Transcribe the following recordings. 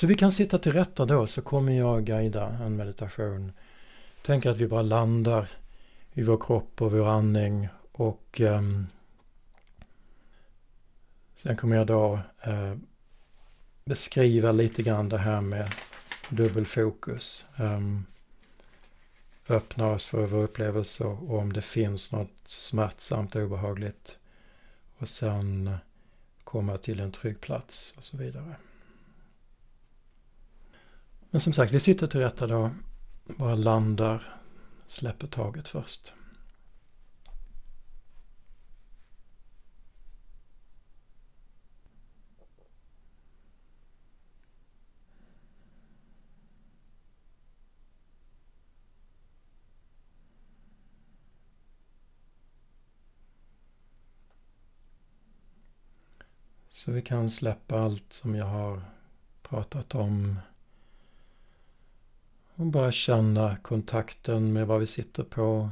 Så vi kan sitta till rätta då så kommer jag guida en meditation. Tänk att vi bara landar i vår kropp och vår andning och um, sen kommer jag då uh, beskriva lite grann det här med dubbelfokus. Um, öppna oss för vår upplevelse och om det finns något smärtsamt och obehagligt. Och sen komma till en trygg plats och så vidare. Men som sagt, vi sitter till rätta då. Bara landar, släpper taget först. Så vi kan släppa allt som jag har pratat om. Och bara känna kontakten med vad vi sitter på.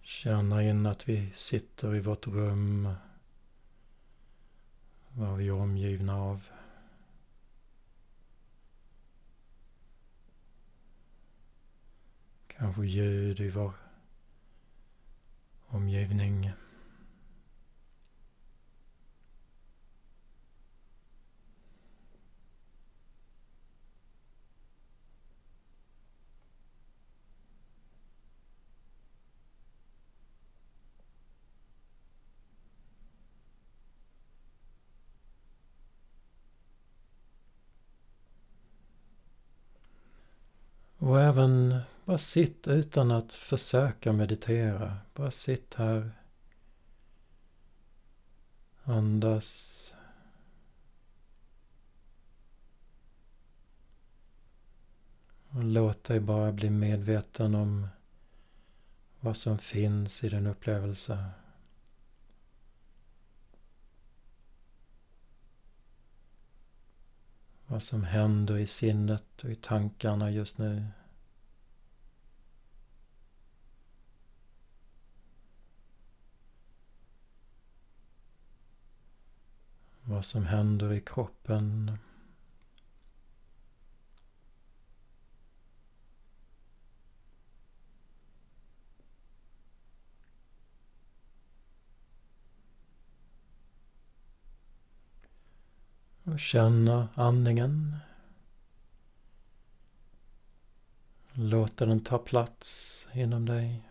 Känna in att vi sitter i vårt rum. Vad vi är omgivna av. Kanske ljud i vår omgivning. Och även bara sitt utan att försöka meditera. Bara sitt här. Andas. Och låt dig bara bli medveten om vad som finns i din upplevelse. Vad som händer i sinnet och i tankarna just nu. Vad som händer i kroppen. Och känna andningen. Låta den ta plats inom dig.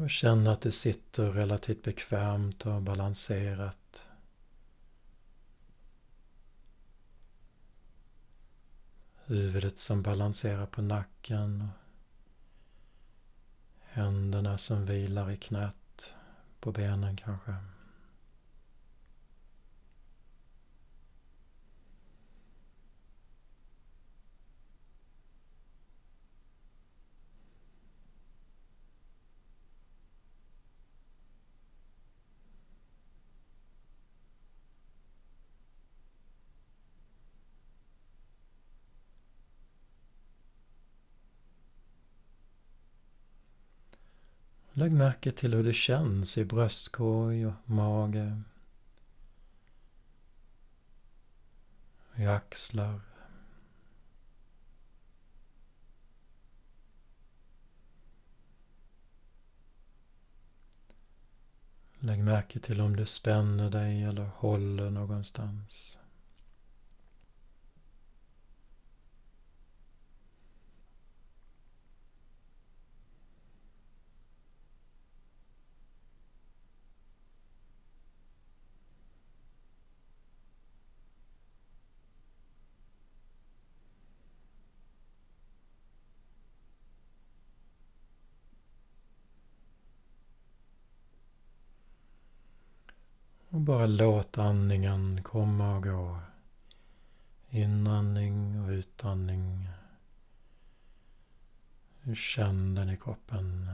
Och känn att du sitter relativt bekvämt och balanserat. Huvudet som balanserar på nacken. och Händerna som vilar i knät på benen kanske. Lägg märke till hur det känns i bröstkorg och mage. I axlar. Lägg märke till om du spänner dig eller håller någonstans. Och bara låt andningen komma och gå. Inandning och utandning. Känn den i kroppen.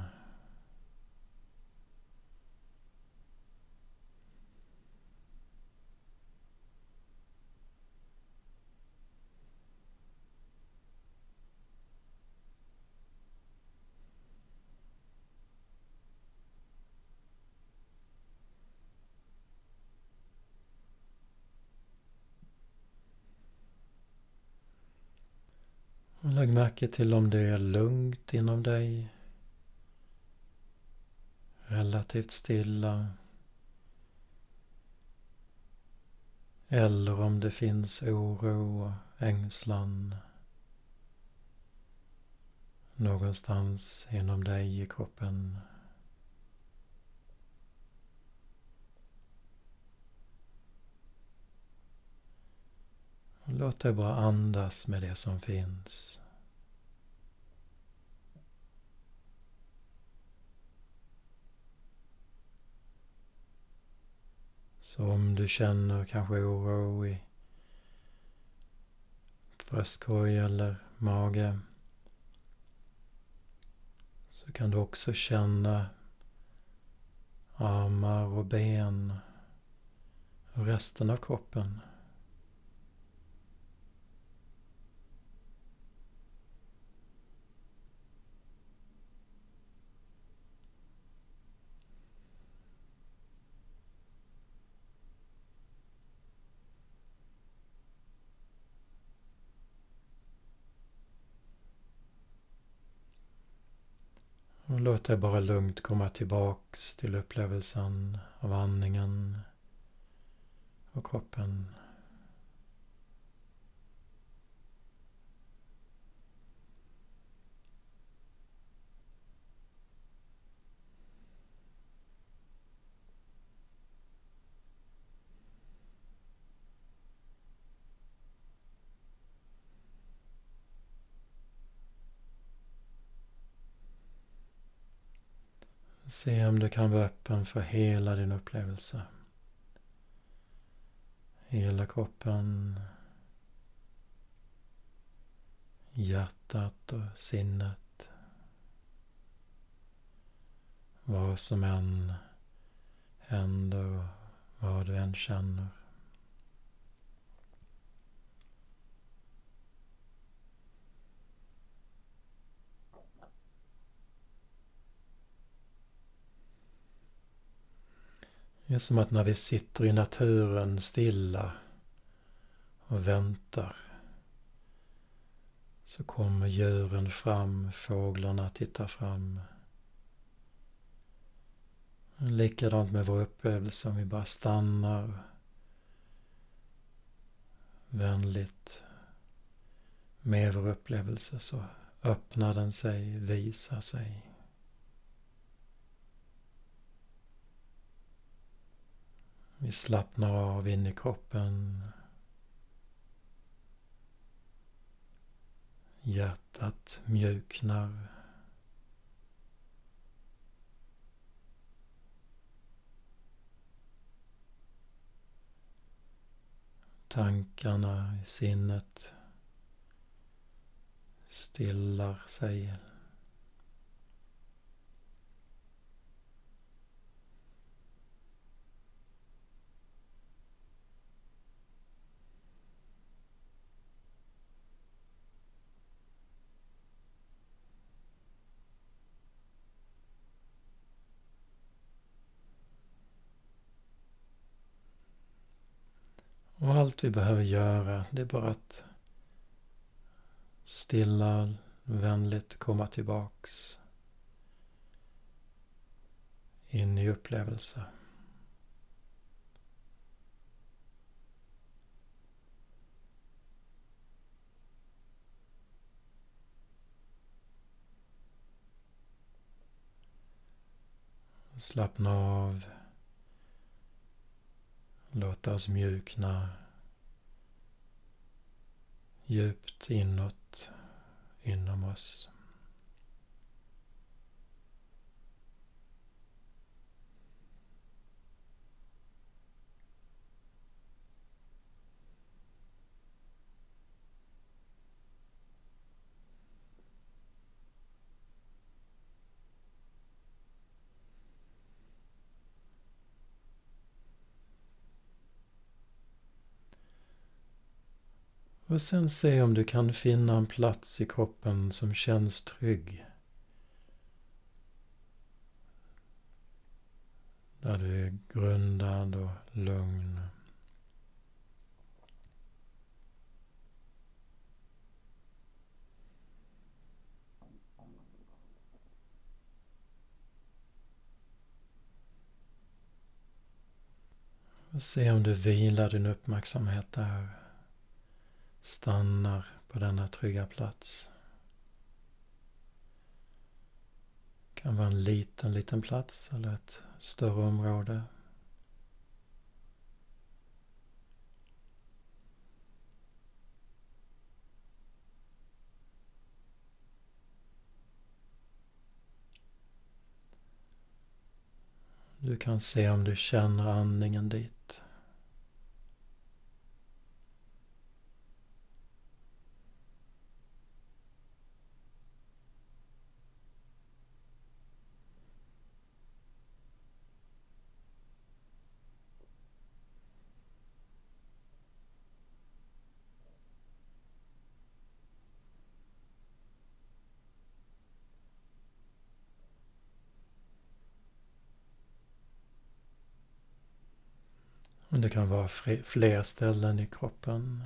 Lägg märke till om det är lugnt inom dig. Relativt stilla. Eller om det finns oro och ängslan någonstans inom dig i kroppen. Låt dig bara andas med det som finns. Så om du känner kanske oro i bröstkorg eller mage så kan du också känna armar och ben och resten av kroppen. Och låt dig bara lugnt komma tillbaks till upplevelsen av andningen och kroppen. Se om du kan vara öppen för hela din upplevelse. Hela kroppen, hjärtat och sinnet. Vad som än händer och vad du än känner. Det är som att när vi sitter i naturen stilla och väntar så kommer djuren fram, fåglarna tittar fram. Likadant med vår upplevelse om vi bara stannar vänligt med vår upplevelse så öppnar den sig, visar sig. Vi slappnar av in i kroppen. Hjärtat mjuknar. Tankarna i sinnet stillar sig Och allt vi behöver göra det är bara att stilla, vänligt komma tillbaks in i upplevelse. Slappna av Låta oss mjukna djupt inåt inom oss. Och sen se om du kan finna en plats i kroppen som känns trygg. Där du är grundad och lugn. Och se om du vilar din uppmärksamhet där. Stannar på denna trygga plats. Det kan vara en liten, liten plats eller ett större område. Du kan se om du känner andningen dit. Men det kan vara fler ställen i kroppen.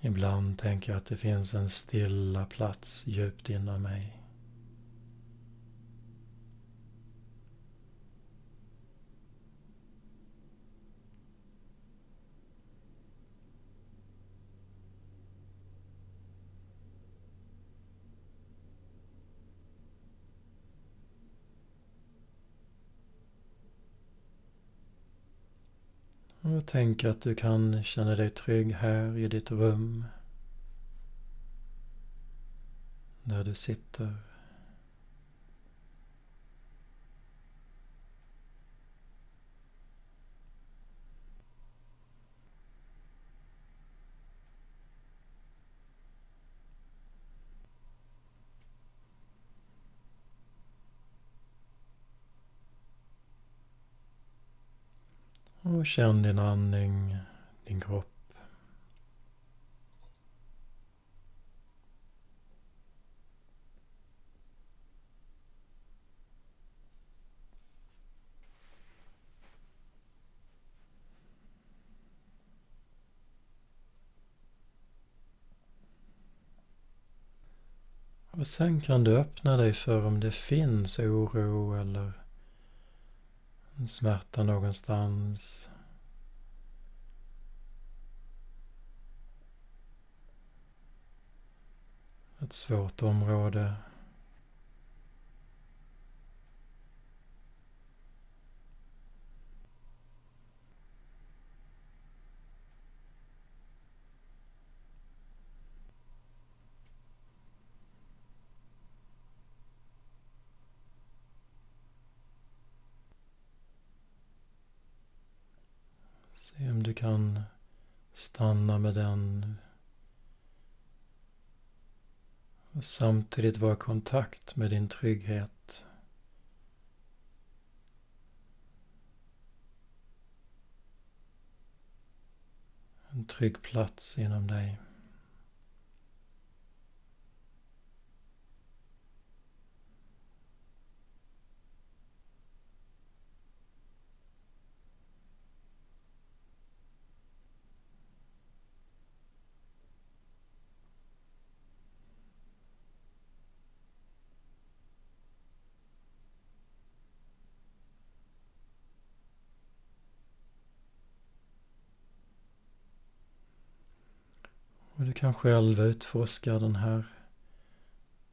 Ibland tänker jag att det finns en stilla plats djupt inom mig. Och tänk att du kan känna dig trygg här i ditt rum. Där du sitter. Och känn din andning, din kropp. Och sen kan du öppna dig för om det finns oro eller en smärta någonstans. Ett svårt område. Se om du kan stanna med den och samtidigt vara i kontakt med din trygghet. En trygg plats inom dig. Du kan själv utforska den här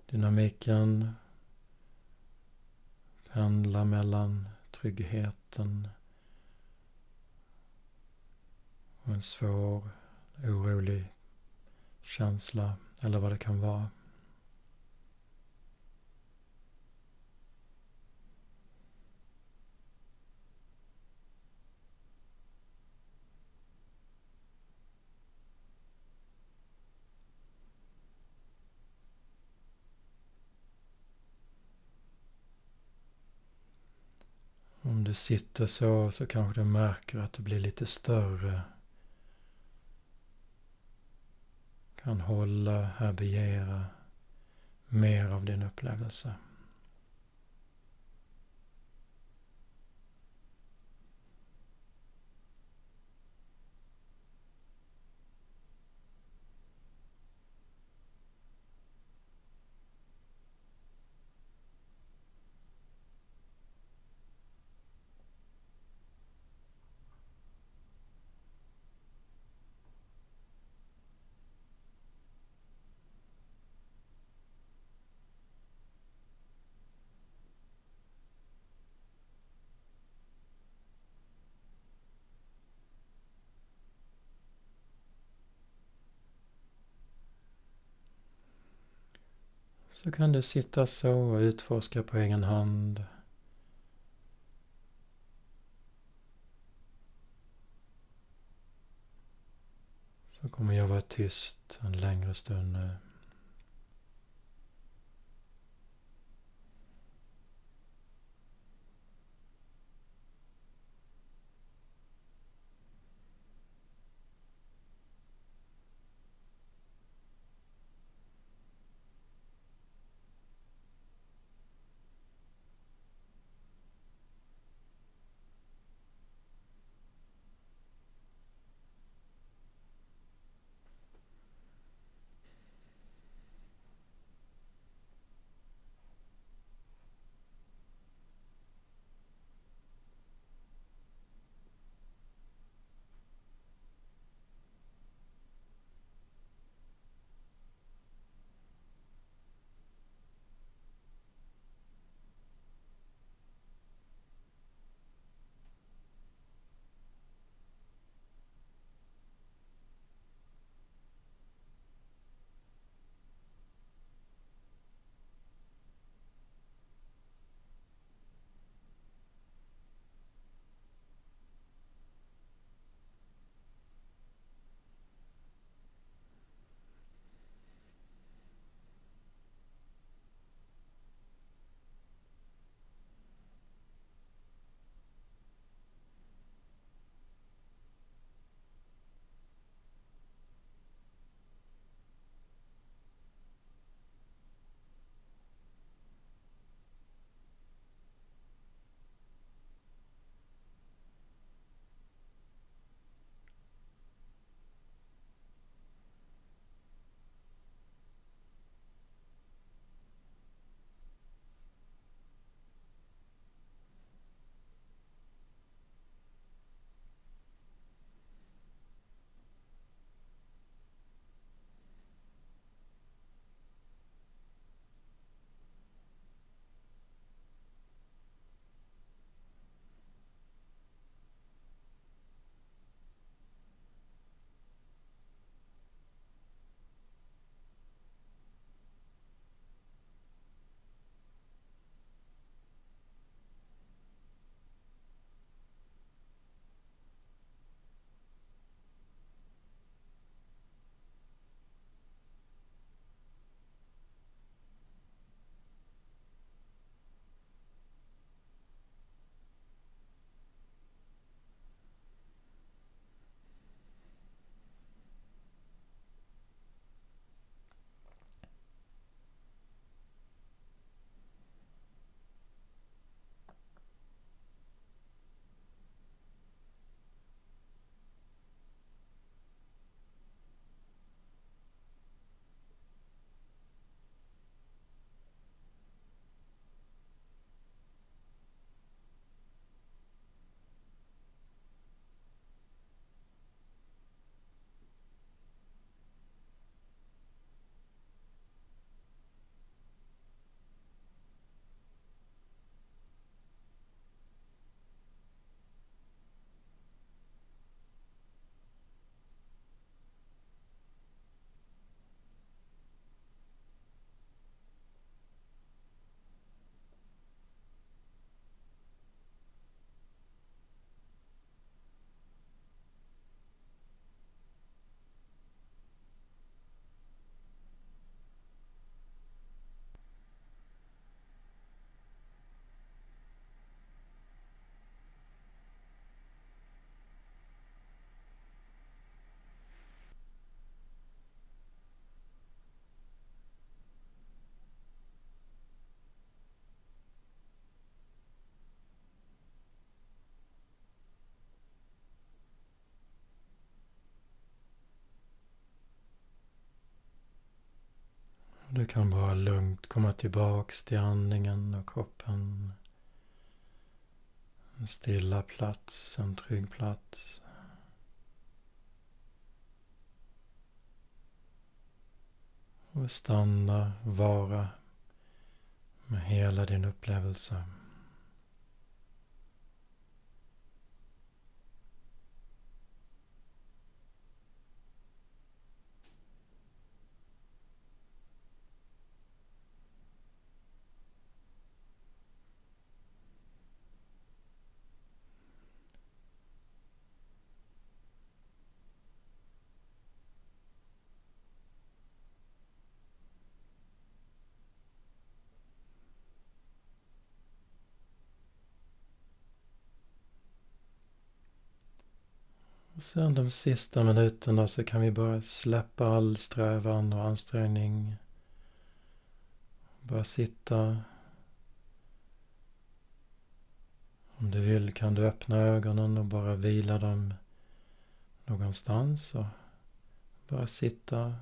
dynamiken. Pendla mellan tryggheten och en svår, orolig känsla eller vad det kan vara. Sitter så, så kanske du märker att du blir lite större. Kan hålla, härbärgera mer av din upplevelse. Så kan du sitta så och utforska på egen hand. Så kommer jag vara tyst en längre stund nu. Du kan bara lugnt komma tillbaks till andningen och kroppen. En stilla plats, en trygg plats. Och stanna, vara med hela din upplevelse. Och sen de sista minuterna så kan vi bara släppa all strävan och ansträngning. Bara sitta. Om du vill kan du öppna ögonen och bara vila dem någonstans och bara sitta.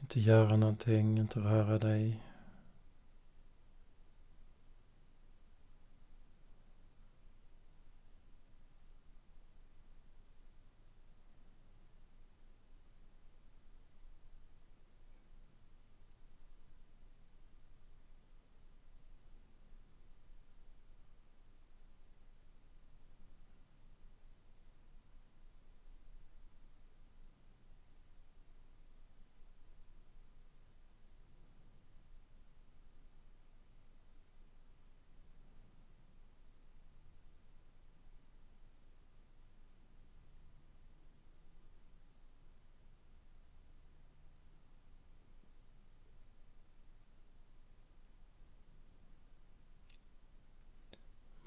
Inte göra någonting, inte röra dig.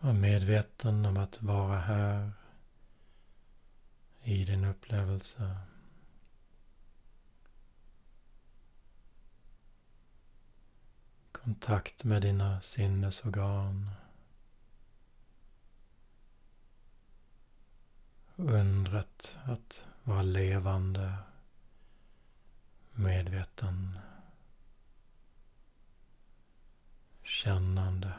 Var medveten om att vara här i din upplevelse. Kontakt med dina sinnesorgan. Undret att vara levande, medveten, kännande.